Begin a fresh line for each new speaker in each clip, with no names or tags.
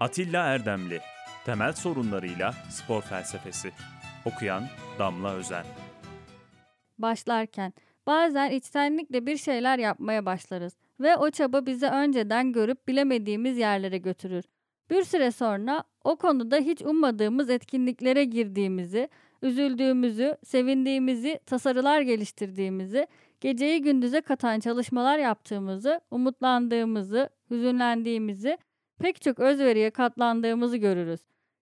Atilla Erdemli Temel sorunlarıyla spor felsefesi Okuyan Damla Özen
Başlarken bazen içtenlikle bir şeyler yapmaya başlarız ve o çaba bizi önceden görüp bilemediğimiz yerlere götürür. Bir süre sonra o konuda hiç ummadığımız etkinliklere girdiğimizi, üzüldüğümüzü, sevindiğimizi, tasarılar geliştirdiğimizi, geceyi gündüze katan çalışmalar yaptığımızı, umutlandığımızı, hüzünlendiğimizi, pek çok özveriye katlandığımızı görürüz.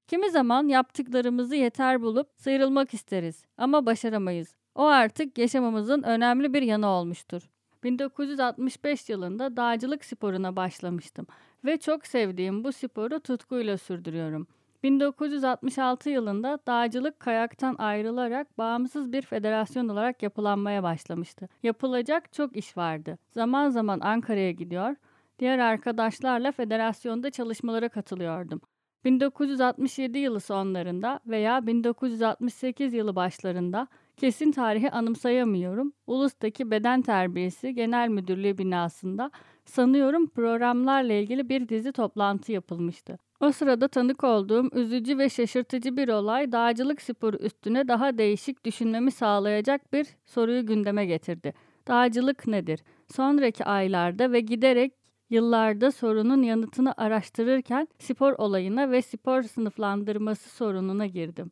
Kimi zaman yaptıklarımızı yeter bulup sıyrılmak isteriz ama başaramayız. O artık yaşamımızın önemli bir yanı olmuştur. 1965 yılında dağcılık sporuna başlamıştım ve çok sevdiğim bu sporu tutkuyla sürdürüyorum. 1966 yılında dağcılık kayaktan ayrılarak bağımsız bir federasyon olarak yapılanmaya başlamıştı. Yapılacak çok iş vardı. Zaman zaman Ankara'ya gidiyor, diğer arkadaşlarla federasyonda çalışmalara katılıyordum. 1967 yılı sonlarında veya 1968 yılı başlarında kesin tarihi anımsayamıyorum. Ulus'taki Beden Terbiyesi Genel Müdürlüğü binasında sanıyorum programlarla ilgili bir dizi toplantı yapılmıştı. O sırada tanık olduğum üzücü ve şaşırtıcı bir olay dağcılık sporu üstüne daha değişik düşünmemi sağlayacak bir soruyu gündeme getirdi. Dağcılık nedir? Sonraki aylarda ve giderek yıllarda sorunun yanıtını araştırırken spor olayına ve spor sınıflandırması sorununa girdim.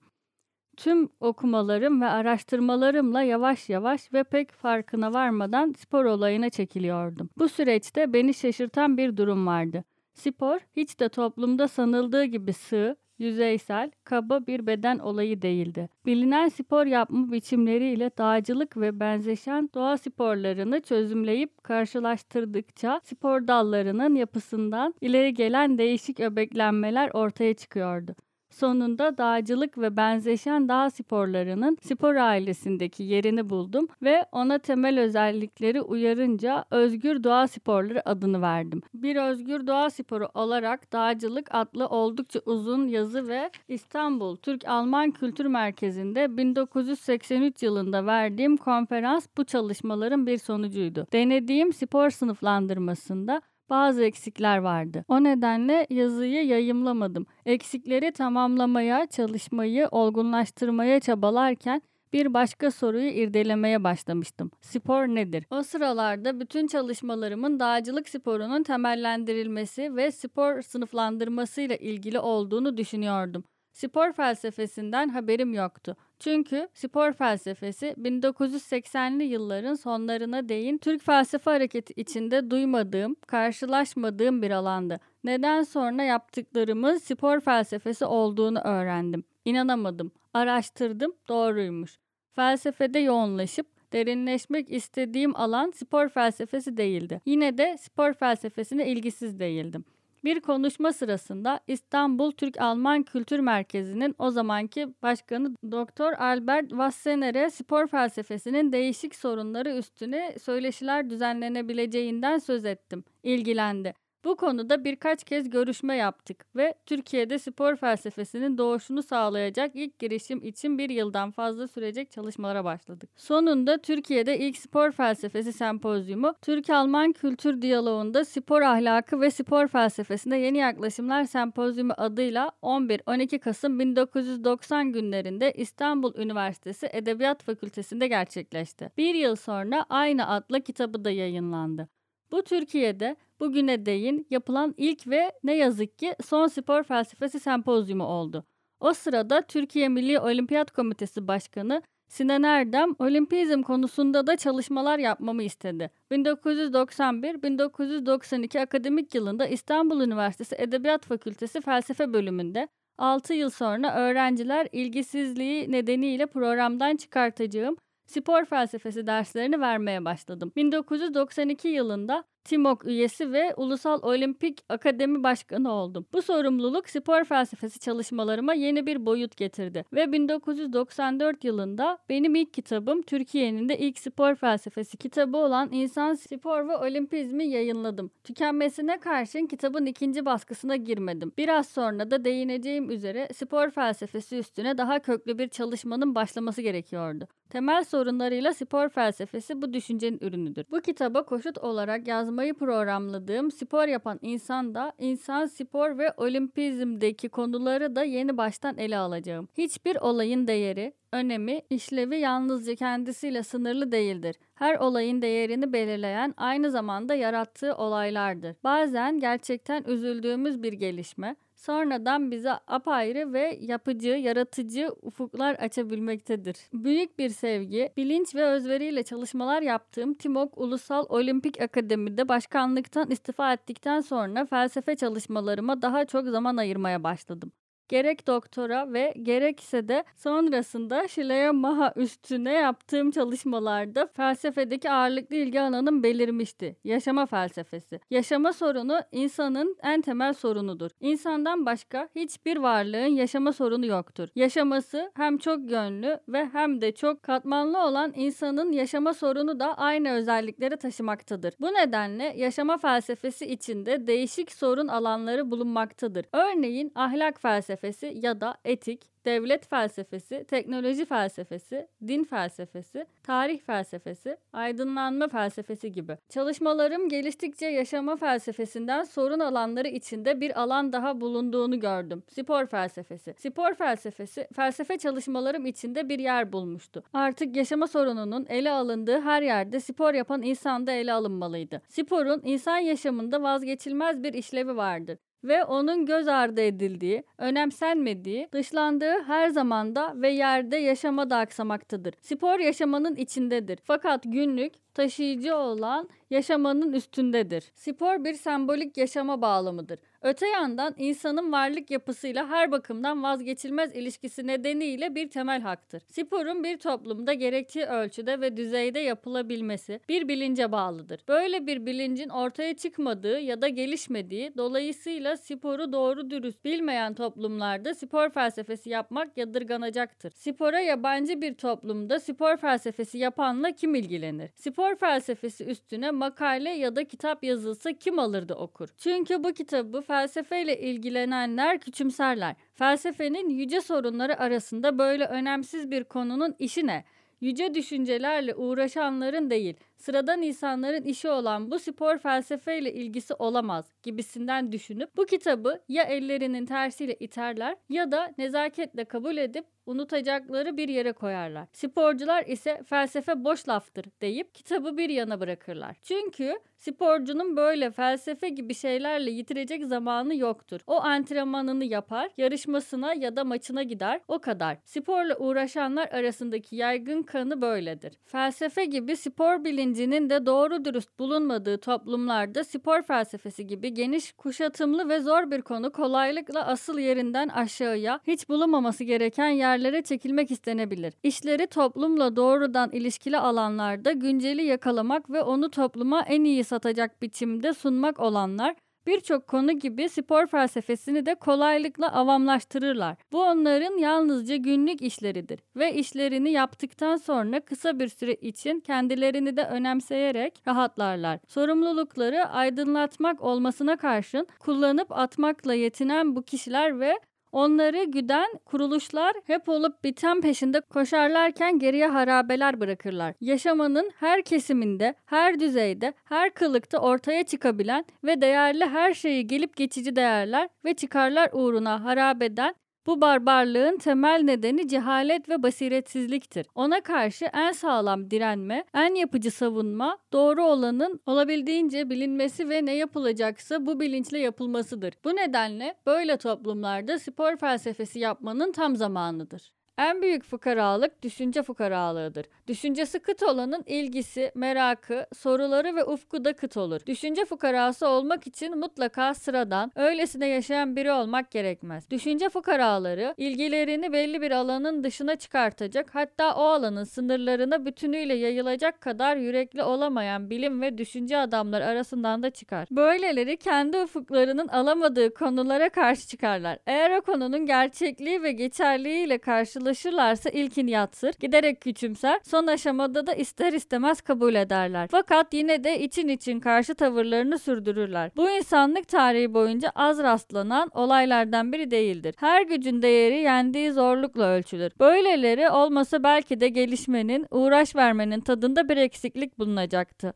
Tüm okumalarım ve araştırmalarımla yavaş yavaş ve pek farkına varmadan spor olayına çekiliyordum. Bu süreçte beni şaşırtan bir durum vardı. Spor hiç de toplumda sanıldığı gibi sığ, yüzeysel, kaba bir beden olayı değildi. Bilinen spor yapma biçimleriyle dağcılık ve benzeşen doğa sporlarını çözümleyip karşılaştırdıkça spor dallarının yapısından ileri gelen değişik öbeklenmeler ortaya çıkıyordu. Sonunda dağcılık ve benzeşen dağ sporlarının spor ailesindeki yerini buldum ve ona temel özellikleri uyarınca özgür doğa sporları adını verdim. Bir özgür doğa sporu olarak dağcılık adlı oldukça uzun yazı ve İstanbul Türk-Alman Kültür Merkezi'nde 1983 yılında verdiğim konferans bu çalışmaların bir sonucuydu. Denediğim spor sınıflandırmasında bazı eksikler vardı. O nedenle yazıyı yayımlamadım. Eksikleri tamamlamaya, çalışmayı olgunlaştırmaya çabalarken bir başka soruyu irdelemeye başlamıştım. Spor nedir? O sıralarda bütün çalışmalarımın dağcılık sporunun temellendirilmesi ve spor sınıflandırmasıyla ilgili olduğunu düşünüyordum. Spor felsefesinden haberim yoktu. Çünkü spor felsefesi 1980'li yılların sonlarına değin Türk felsefe hareketi içinde duymadığım, karşılaşmadığım bir alandı. Neden sonra yaptıklarımın spor felsefesi olduğunu öğrendim. İnanamadım. Araştırdım, doğruymuş. Felsefede yoğunlaşıp derinleşmek istediğim alan spor felsefesi değildi. Yine de spor felsefesine ilgisiz değildim. Bir konuşma sırasında İstanbul Türk-Alman Kültür Merkezi'nin o zamanki başkanı Doktor Albert Wassener'e spor felsefesinin değişik sorunları üstüne söyleşiler düzenlenebileceğinden söz ettim. İlgilendi. Bu konuda birkaç kez görüşme yaptık ve Türkiye'de spor felsefesinin doğuşunu sağlayacak ilk girişim için bir yıldan fazla sürecek çalışmalara başladık. Sonunda Türkiye'de ilk spor felsefesi sempozyumu, Türk-Alman Kültür Diyaloğu'nda spor ahlakı ve spor felsefesinde yeni yaklaşımlar sempozyumu adıyla 11-12 Kasım 1990 günlerinde İstanbul Üniversitesi Edebiyat Fakültesi'nde gerçekleşti. Bir yıl sonra aynı adla kitabı da yayınlandı. Bu Türkiye'de bugüne değin yapılan ilk ve ne yazık ki son spor felsefesi sempozyumu oldu. O sırada Türkiye Milli Olimpiyat Komitesi Başkanı Sinan Erdem olimpizm konusunda da çalışmalar yapmamı istedi. 1991-1992 akademik yılında İstanbul Üniversitesi Edebiyat Fakültesi Felsefe bölümünde 6 yıl sonra öğrenciler ilgisizliği nedeniyle programdan çıkartacağım spor felsefesi derslerini vermeye başladım. 1992 yılında TİMOK üyesi ve Ulusal Olimpik Akademi Başkanı oldum. Bu sorumluluk spor felsefesi çalışmalarıma yeni bir boyut getirdi ve 1994 yılında benim ilk kitabım Türkiye'nin de ilk spor felsefesi kitabı olan İnsan, Spor ve Olimpizmi yayınladım. Tükenmesine karşın kitabın ikinci baskısına girmedim. Biraz sonra da değineceğim üzere spor felsefesi üstüne daha köklü bir çalışmanın başlaması gerekiyordu. Temel sorunlarıyla spor felsefesi bu düşüncenin ürünüdür. Bu kitaba koşut olarak yazma yazmayı programladığım spor yapan insan da insan spor ve olimpizmdeki konuları da yeni baştan ele alacağım. Hiçbir olayın değeri, önemi, işlevi yalnızca kendisiyle sınırlı değildir. Her olayın değerini belirleyen aynı zamanda yarattığı olaylardır. Bazen gerçekten üzüldüğümüz bir gelişme, sonradan bize apayrı ve yapıcı, yaratıcı ufuklar açabilmektedir. Büyük bir sevgi, bilinç ve özveriyle çalışmalar yaptığım Timok Ulusal Olimpik Akademi'de başkanlıktan istifa ettikten sonra felsefe çalışmalarıma daha çok zaman ayırmaya başladım. Gerek doktora ve gerekse de sonrasında Şilaya Maha üstüne yaptığım çalışmalarda felsefedeki ağırlıklı ilgi alanım belirmişti. Yaşama felsefesi. Yaşama sorunu insanın en temel sorunudur. İnsandan başka hiçbir varlığın yaşama sorunu yoktur. Yaşaması hem çok yönlü ve hem de çok katmanlı olan insanın yaşama sorunu da aynı özellikleri taşımaktadır. Bu nedenle yaşama felsefesi içinde değişik sorun alanları bulunmaktadır. Örneğin ahlak felsefesi felsefesi ya da etik, devlet felsefesi, teknoloji felsefesi, din felsefesi, tarih felsefesi, aydınlanma felsefesi gibi. Çalışmalarım geliştikçe yaşama felsefesinden sorun alanları içinde bir alan daha bulunduğunu gördüm. Spor felsefesi. Spor felsefesi felsefe çalışmalarım içinde bir yer bulmuştu. Artık yaşama sorununun ele alındığı her yerde spor yapan insan da ele alınmalıydı. Sporun insan yaşamında vazgeçilmez bir işlevi vardır ve onun göz ardı edildiği, önemsenmediği, dışlandığı her zamanda ve yerde yaşamada aksamaktadır. Spor yaşamanın içindedir. Fakat günlük, taşıyıcı olan yaşamanın üstündedir. Spor bir sembolik yaşama bağlamıdır. Öte yandan insanın varlık yapısıyla her bakımdan vazgeçilmez ilişkisi nedeniyle bir temel haktır. Sporun bir toplumda gerektiği ölçüde ve düzeyde yapılabilmesi bir bilince bağlıdır. Böyle bir bilincin ortaya çıkmadığı ya da gelişmediği dolayısıyla sporu doğru dürüst bilmeyen toplumlarda spor felsefesi yapmak yadırganacaktır. Spora yabancı bir toplumda spor felsefesi yapanla kim ilgilenir? Spor felsefesi üstüne makale ya da kitap yazılsa kim alırdı okur? Çünkü bu kitabı felsefeyle ilgilenenler küçümserler. Felsefenin yüce sorunları arasında böyle önemsiz bir konunun işi ne? Yüce düşüncelerle uğraşanların değil, sıradan insanların işi olan bu spor felsefeyle ilgisi olamaz gibisinden düşünüp bu kitabı ya ellerinin tersiyle iterler ya da nezaketle kabul edip unutacakları bir yere koyarlar. Sporcular ise felsefe boş laftır deyip kitabı bir yana bırakırlar. Çünkü sporcunun böyle felsefe gibi şeylerle yitirecek zamanı yoktur. O antrenmanını yapar, yarışmasına ya da maçına gider, o kadar. Sporla uğraşanlar arasındaki yaygın kanı böyledir. Felsefe gibi spor bilincinin de doğru dürüst bulunmadığı toplumlarda spor felsefesi gibi geniş, kuşatımlı ve zor bir konu kolaylıkla asıl yerinden aşağıya hiç bulunmaması gereken yer yerlere çekilmek istenebilir. İşleri toplumla doğrudan ilişkili alanlarda günceli yakalamak ve onu topluma en iyi satacak biçimde sunmak olanlar birçok konu gibi spor felsefesini de kolaylıkla avamlaştırırlar. Bu onların yalnızca günlük işleridir ve işlerini yaptıktan sonra kısa bir süre için kendilerini de önemseyerek rahatlarlar. Sorumlulukları aydınlatmak olmasına karşın kullanıp atmakla yetinen bu kişiler ve Onları güden kuruluşlar hep olup biten peşinde koşarlarken geriye harabeler bırakırlar. Yaşamanın her kesiminde, her düzeyde, her kılıkta ortaya çıkabilen ve değerli her şeyi gelip geçici değerler ve çıkarlar uğruna harabeden bu barbarlığın temel nedeni cehalet ve basiretsizliktir. Ona karşı en sağlam direnme, en yapıcı savunma, doğru olanın olabildiğince bilinmesi ve ne yapılacaksa bu bilinçle yapılmasıdır. Bu nedenle böyle toplumlarda spor felsefesi yapmanın tam zamanıdır. En büyük fukaralık düşünce fukaralığıdır. Düşüncesi kıt olanın ilgisi, merakı, soruları ve ufku da kıt olur. Düşünce fukarası olmak için mutlaka sıradan, öylesine yaşayan biri olmak gerekmez. Düşünce fukaraları ilgilerini belli bir alanın dışına çıkartacak, hatta o alanın sınırlarına bütünüyle yayılacak kadar yürekli olamayan bilim ve düşünce adamlar arasından da çıkar. Böyleleri kendi ufuklarının alamadığı konulara karşı çıkarlar. Eğer o konunun gerçekliği ve geçerliğiyle karşı karşılaşırlarsa ilkin yatsır, giderek küçümser, son aşamada da ister istemez kabul ederler. Fakat yine de için için karşı tavırlarını sürdürürler. Bu insanlık tarihi boyunca az rastlanan olaylardan biri değildir. Her gücün değeri yendiği zorlukla ölçülür. Böyleleri olmasa belki de gelişmenin, uğraş vermenin tadında bir eksiklik bulunacaktı.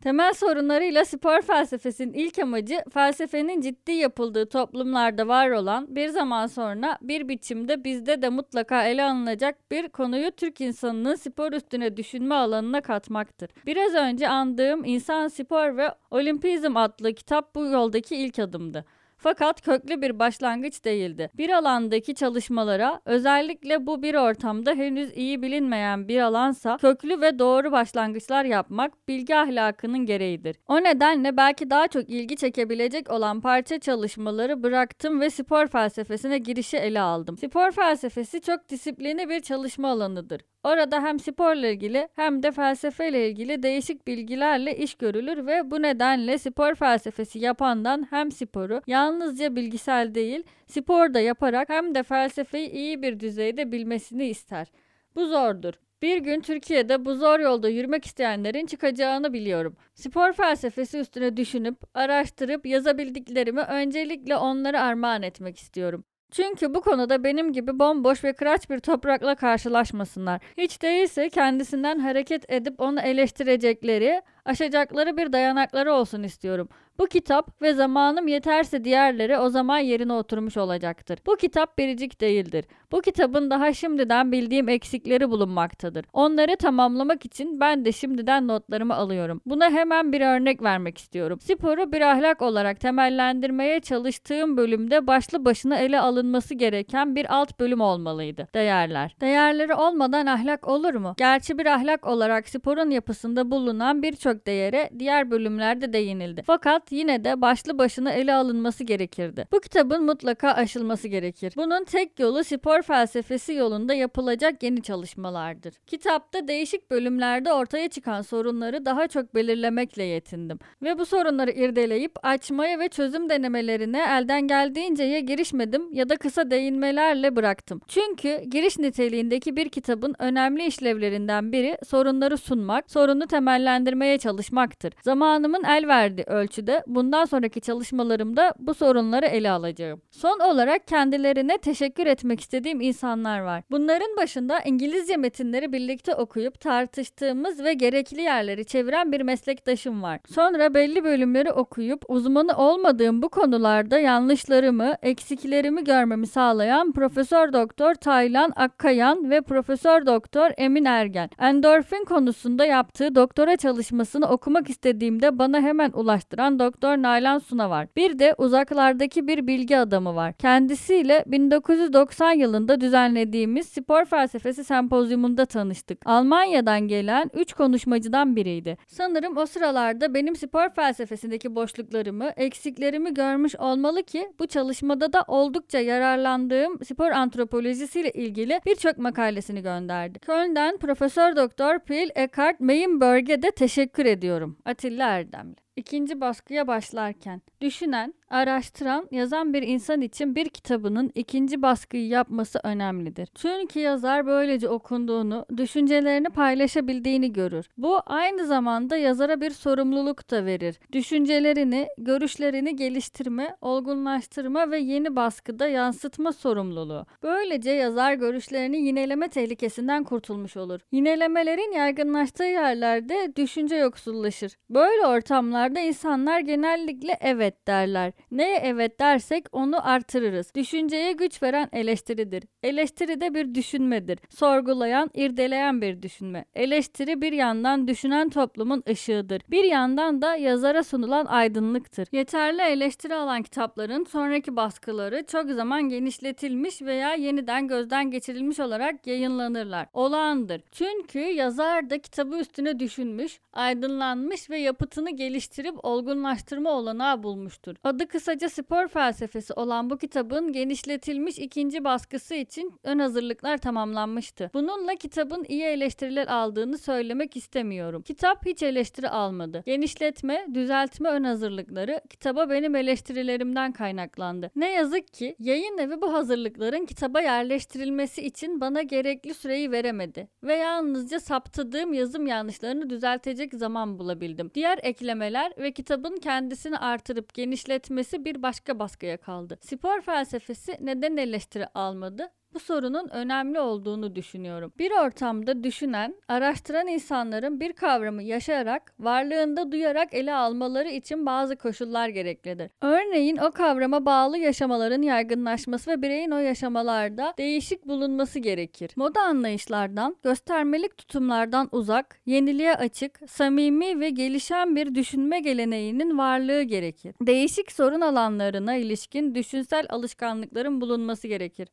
Temel sorunlarıyla spor felsefesinin ilk amacı felsefenin ciddi yapıldığı toplumlarda var olan bir zaman sonra bir biçimde bizde de mutlaka ele alınacak bir konuyu Türk insanının spor üstüne düşünme alanına katmaktır. Biraz önce andığım İnsan Spor ve Olimpizm adlı kitap bu yoldaki ilk adımdı. Fakat köklü bir başlangıç değildi. Bir alandaki çalışmalara, özellikle bu bir ortamda henüz iyi bilinmeyen bir alansa köklü ve doğru başlangıçlar yapmak bilgi ahlakının gereğidir. O nedenle belki daha çok ilgi çekebilecek olan parça çalışmaları bıraktım ve spor felsefesine girişi ele aldım. Spor felsefesi çok disiplinli bir çalışma alanıdır. Orada hem sporla ilgili hem de felsefeyle ilgili değişik bilgilerle iş görülür ve bu nedenle spor felsefesi yapandan hem sporu yalnızca bilgisel değil, spor da yaparak hem de felsefeyi iyi bir düzeyde bilmesini ister. Bu zordur. Bir gün Türkiye'de bu zor yolda yürümek isteyenlerin çıkacağını biliyorum. Spor felsefesi üstüne düşünüp, araştırıp yazabildiklerimi öncelikle onlara armağan etmek istiyorum. Çünkü bu konuda benim gibi bomboş ve kıraç bir toprakla karşılaşmasınlar. Hiç değilse kendisinden hareket edip onu eleştirecekleri, aşacakları bir dayanakları olsun istiyorum. Bu kitap ve zamanım yeterse diğerleri o zaman yerine oturmuş olacaktır. Bu kitap biricik değildir. Bu kitabın daha şimdiden bildiğim eksikleri bulunmaktadır. Onları tamamlamak için ben de şimdiden notlarımı alıyorum. Buna hemen bir örnek vermek istiyorum. Sporu bir ahlak olarak temellendirmeye çalıştığım bölümde başlı başına ele alınması gereken bir alt bölüm olmalıydı. Değerler. Değerleri olmadan ahlak olur mu? Gerçi bir ahlak olarak sporun yapısında bulunan birçok değere diğer bölümlerde değinildi. Fakat yine de başlı başına ele alınması gerekirdi. Bu kitabın mutlaka aşılması gerekir. Bunun tek yolu spor felsefesi yolunda yapılacak yeni çalışmalardır. Kitapta değişik bölümlerde ortaya çıkan sorunları daha çok belirlemekle yetindim. Ve bu sorunları irdeleyip açmaya ve çözüm denemelerine elden geldiğince ya girişmedim ya da kısa değinmelerle bıraktım. Çünkü giriş niteliğindeki bir kitabın önemli işlevlerinden biri sorunları sunmak, sorunu temellendirmeye çalışmaktır. Zamanımın el verdiği ölçüde bundan sonraki çalışmalarımda bu sorunları ele alacağım. Son olarak kendilerine teşekkür etmek istediğim insanlar var. Bunların başında İngilizce metinleri birlikte okuyup tartıştığımız ve gerekli yerleri çeviren bir meslektaşım var. Sonra belli bölümleri okuyup uzmanı olmadığım bu konularda yanlışlarımı, eksiklerimi görmemi sağlayan Profesör Doktor Taylan Akkayan ve Profesör Doktor Emin Ergen. Endorfin konusunda yaptığı doktora çalışmasını okumak istediğimde bana hemen ulaştıran Doktor Nalan Suna var. Bir de uzaklardaki bir bilgi adamı var. Kendisiyle 1990 yılında düzenlediğimiz spor felsefesi sempozyumunda tanıştık. Almanya'dan gelen 3 konuşmacıdan biriydi. Sanırım o sıralarda benim spor felsefesindeki boşluklarımı, eksiklerimi görmüş olmalı ki bu çalışmada da oldukça yararlandığım spor antropolojisiyle ilgili birçok makalesini gönderdi. Köln'den Profesör Doktor Pil Eckhart Meinberg'e de teşekkür ediyorum. Atilla Erdemli. İkinci baskıya başlarken düşünen, araştıran, yazan bir insan için bir kitabının ikinci baskıyı yapması önemlidir. Çünkü yazar böylece okunduğunu, düşüncelerini paylaşabildiğini görür. Bu aynı zamanda yazara bir sorumluluk da verir. Düşüncelerini, görüşlerini geliştirme, olgunlaştırma ve yeni baskıda yansıtma sorumluluğu. Böylece yazar görüşlerini yineleme tehlikesinden kurtulmuş olur. Yinelemelerin yaygınlaştığı yerlerde düşünce yoksullaşır. Böyle ortamlarda insanlar genellikle evet derler. Neye evet dersek onu artırırız. Düşünceye güç veren eleştiridir. Eleştiri de bir düşünmedir. Sorgulayan, irdeleyen bir düşünme. Eleştiri bir yandan düşünen toplumun ışığıdır. Bir yandan da yazara sunulan aydınlıktır. Yeterli eleştiri alan kitapların sonraki baskıları çok zaman genişletilmiş veya yeniden gözden geçirilmiş olarak yayınlanırlar. Olağandır. Çünkü yazar da kitabı üstüne düşünmüş, aydınlanmış ve yapıtını geliştirip olgunlaştırma olanağı bulmuştur. Adı kısaca spor felsefesi olan bu kitabın genişletilmiş ikinci baskısı için ön hazırlıklar tamamlanmıştı. Bununla kitabın iyi eleştiriler aldığını söylemek istemiyorum. Kitap hiç eleştiri almadı. Genişletme, düzeltme ön hazırlıkları kitaba benim eleştirilerimden kaynaklandı. Ne yazık ki yayın evi bu hazırlıkların kitaba yerleştirilmesi için bana gerekli süreyi veremedi ve yalnızca saptadığım yazım yanlışlarını düzeltecek zaman bulabildim. Diğer eklemeler ve kitabın kendisini artırıp genişletmesi bir başka baskıya kaldı. Spor felsefesi neden eleştiri almadı? Bu sorunun önemli olduğunu düşünüyorum. Bir ortamda düşünen, araştıran insanların bir kavramı yaşayarak, varlığında duyarak ele almaları için bazı koşullar gereklidir. Örneğin o kavrama bağlı yaşamaların yaygınlaşması ve bireyin o yaşamalarda değişik bulunması gerekir. Moda anlayışlardan, göstermelik tutumlardan uzak, yeniliğe açık, samimi ve gelişen bir düşünme geleneğinin varlığı gerekir. Değişik sorun alanlarına ilişkin düşünsel alışkanlıkların bulunması gerekir.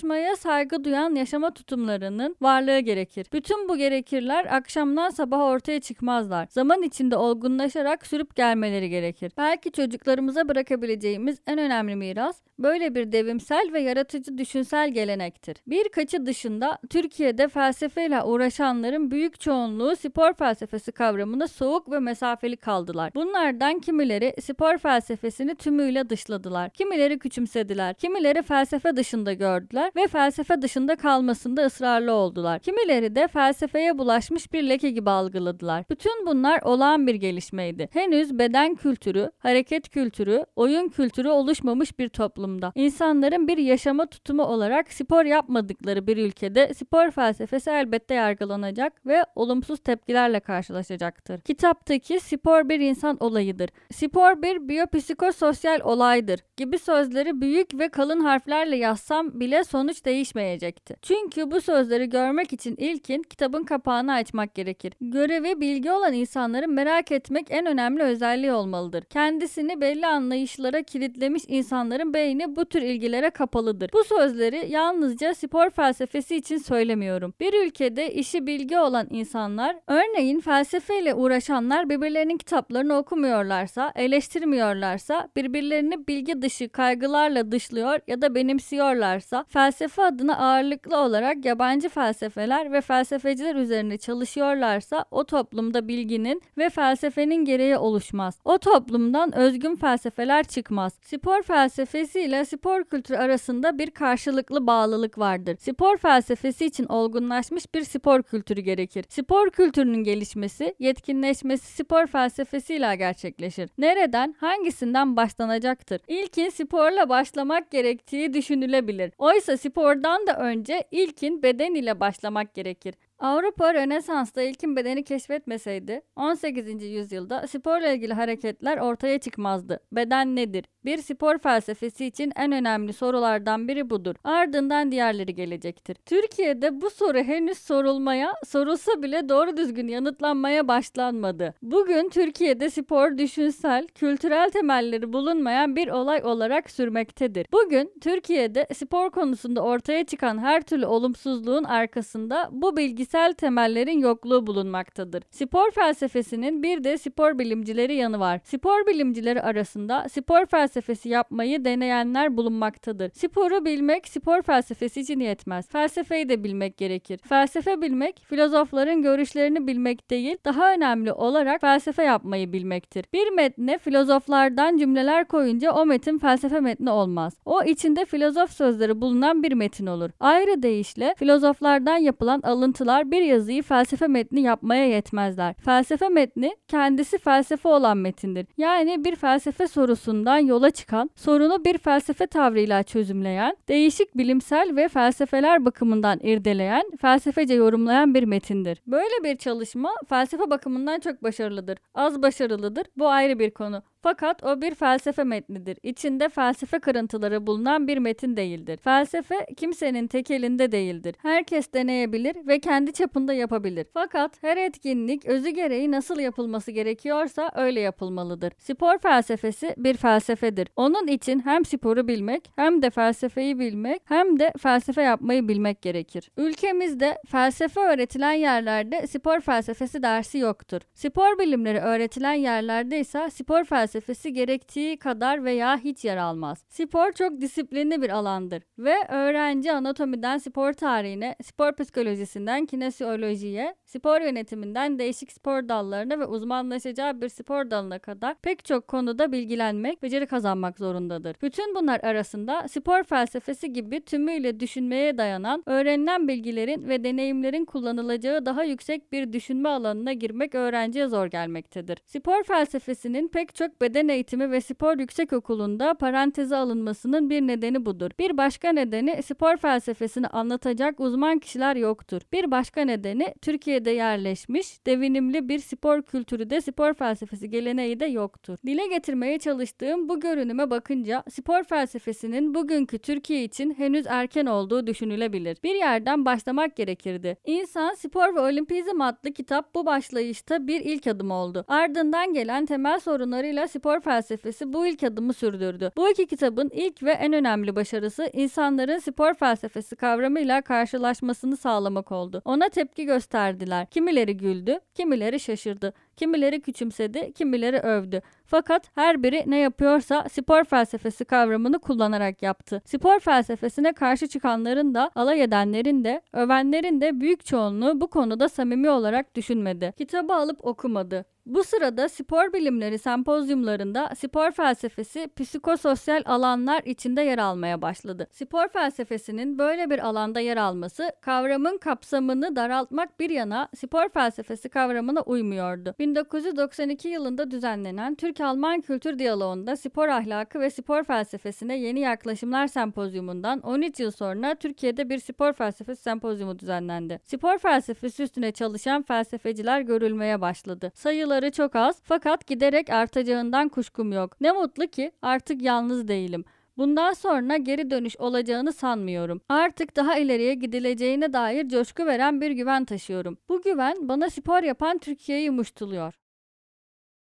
Uzmanlaşmaya saygı duyan yaşama tutumlarının varlığı gerekir. Bütün bu gerekirler akşamdan sabah ortaya çıkmazlar. Zaman içinde olgunlaşarak sürüp gelmeleri gerekir. Belki çocuklarımıza bırakabileceğimiz en önemli miras böyle bir devimsel ve yaratıcı düşünsel gelenektir. Birkaçı dışında Türkiye'de felsefeyle uğraşanların büyük çoğunluğu spor felsefesi kavramına soğuk ve mesafeli kaldılar. Bunlardan kimileri spor felsefesini tümüyle dışladılar. Kimileri küçümsediler. Kimileri felsefe dışında gördüler ve felsefe dışında kalmasında ısrarlı oldular. Kimileri de felsefeye bulaşmış bir leke gibi algıladılar. Bütün bunlar olağan bir gelişmeydi. Henüz beden kültürü, hareket kültürü, oyun kültürü oluşmamış bir toplumda. İnsanların bir yaşama tutumu olarak spor yapmadıkları bir ülkede spor felsefesi elbette yargılanacak ve olumsuz tepkilerle karşılaşacaktır. Kitaptaki spor bir insan olayıdır. Spor bir biyopsikososyal olaydır gibi sözleri büyük ve kalın harflerle yazsam bile sonuç değişmeyecekti. Çünkü bu sözleri görmek için ilkin kitabın kapağını açmak gerekir. Görevi bilgi olan insanların merak etmek en önemli özelliği olmalıdır. Kendisini belli anlayışlara kilitlemiş insanların beyni bu tür ilgilere kapalıdır. Bu sözleri yalnızca spor felsefesi için söylemiyorum. Bir ülkede işi bilgi olan insanlar, örneğin felsefeyle uğraşanlar birbirlerinin kitaplarını okumuyorlarsa, eleştirmiyorlarsa, birbirlerini bilgi dışı kaygılarla dışlıyor ya da benimsiyorlarsa, felsefe adına ağırlıklı olarak yabancı felsefeler ve felsefeciler üzerine çalışıyorlarsa o toplumda bilginin ve felsefenin gereği oluşmaz. O toplumdan özgün felsefeler çıkmaz. Spor felsefesi ile spor kültürü arasında bir karşılıklı bağlılık vardır. Spor felsefesi için olgunlaşmış bir spor kültürü gerekir. Spor kültürünün gelişmesi, yetkinleşmesi spor felsefesiyle gerçekleşir. Nereden, hangisinden başlanacaktır? İlkin sporla başlamak gerektiği düşünülebilir. Oysa spordan da önce ilkin beden ile başlamak gerekir. Avrupa Rönesans'ta ilkin bedeni keşfetmeseydi 18. yüzyılda sporla ilgili hareketler ortaya çıkmazdı. Beden nedir? Bir spor felsefesi için en önemli sorulardan biri budur. Ardından diğerleri gelecektir. Türkiye'de bu soru henüz sorulmaya, sorulsa bile doğru düzgün yanıtlanmaya başlanmadı. Bugün Türkiye'de spor düşünsel, kültürel temelleri bulunmayan bir olay olarak sürmektedir. Bugün Türkiye'de spor konusunda ortaya çıkan her türlü olumsuzluğun arkasında bu bilgisel temellerin yokluğu bulunmaktadır. Spor felsefesinin bir de spor bilimcileri yanı var. Spor bilimcileri arasında spor felsefesi yapmayı deneyenler bulunmaktadır. Sporu bilmek spor felsefesi için yetmez. Felsefeyi de bilmek gerekir. Felsefe bilmek filozofların görüşlerini bilmek değil, daha önemli olarak felsefe yapmayı bilmektir. Bir metne filozoflardan cümleler koyunca o metin felsefe metni olmaz. O içinde filozof sözleri bulunan bir metin olur. Ayrı deyişle filozoflardan yapılan alıntılar bir yazıyı felsefe metni yapmaya yetmezler. Felsefe metni kendisi felsefe olan metindir. Yani bir felsefe sorusundan yola çıkan, sorunu bir felsefe tavrıyla çözümleyen, değişik bilimsel ve felsefeler bakımından irdeleyen, felsefece yorumlayan bir metindir. Böyle bir çalışma felsefe bakımından çok başarılıdır. Az başarılıdır. Bu ayrı bir konu. Fakat o bir felsefe metnidir. İçinde felsefe kırıntıları bulunan bir metin değildir. Felsefe kimsenin tek elinde değildir. Herkes deneyebilir ve kendi çapında yapabilir. Fakat her etkinlik özü gereği nasıl yapılması gerekiyorsa öyle yapılmalıdır. Spor felsefesi bir felsefedir. Onun için hem sporu bilmek hem de felsefeyi bilmek hem de felsefe yapmayı bilmek gerekir. Ülkemizde felsefe öğretilen yerlerde spor felsefesi dersi yoktur. Spor bilimleri öğretilen yerlerde ise spor felsefesi felsefesi gerektiği kadar veya hiç yer almaz. Spor çok disiplinli bir alandır ve öğrenci anatomiden spor tarihine, spor psikolojisinden kinesiyolojiye, spor yönetiminden değişik spor dallarına ve uzmanlaşacağı bir spor dalına kadar pek çok konuda bilgilenmek, beceri kazanmak zorundadır. Bütün bunlar arasında spor felsefesi gibi tümüyle düşünmeye dayanan, öğrenilen bilgilerin ve deneyimlerin kullanılacağı daha yüksek bir düşünme alanına girmek öğrenciye zor gelmektedir. Spor felsefesinin pek çok Beden Eğitimi ve Spor Yüksekokulu'nda paranteze alınmasının bir nedeni budur. Bir başka nedeni spor felsefesini anlatacak uzman kişiler yoktur. Bir başka nedeni Türkiye'de yerleşmiş, devinimli bir spor kültürü de spor felsefesi geleneği de yoktur. Dile getirmeye çalıştığım bu görünüme bakınca spor felsefesinin bugünkü Türkiye için henüz erken olduğu düşünülebilir. Bir yerden başlamak gerekirdi. İnsan, Spor ve Olimpizm adlı kitap bu başlayışta bir ilk adım oldu. Ardından gelen temel sorunlarıyla spor felsefesi bu ilk adımı sürdürdü. Bu iki kitabın ilk ve en önemli başarısı insanların spor felsefesi kavramıyla karşılaşmasını sağlamak oldu. Ona tepki gösterdiler. Kimileri güldü, kimileri şaşırdı. Kimileri küçümsedi, kimileri övdü. Fakat her biri ne yapıyorsa spor felsefesi kavramını kullanarak yaptı. Spor felsefesine karşı çıkanların da, alay edenlerin de, övenlerin de büyük çoğunluğu bu konuda samimi olarak düşünmedi. Kitabı alıp okumadı. Bu sırada spor bilimleri sempozyumlarında spor felsefesi psikososyal alanlar içinde yer almaya başladı. Spor felsefesinin böyle bir alanda yer alması kavramın kapsamını daraltmak bir yana spor felsefesi kavramına uymuyordu. 1992 yılında düzenlenen Türk-Alman Kültür Diyaloğu'nda spor ahlakı ve spor felsefesine yeni yaklaşımlar sempozyumundan 13 yıl sonra Türkiye'de bir spor felsefesi sempozyumu düzenlendi. Spor felsefesi üstüne çalışan felsefeciler görülmeye başladı. Sayıları çok az fakat giderek artacağından kuşkum yok. Ne mutlu ki artık yalnız değilim. Bundan sonra geri dönüş olacağını sanmıyorum. Artık daha ileriye gidileceğine dair coşku veren bir güven taşıyorum. Bu güven bana spor yapan Türkiye'yi muştuluyor.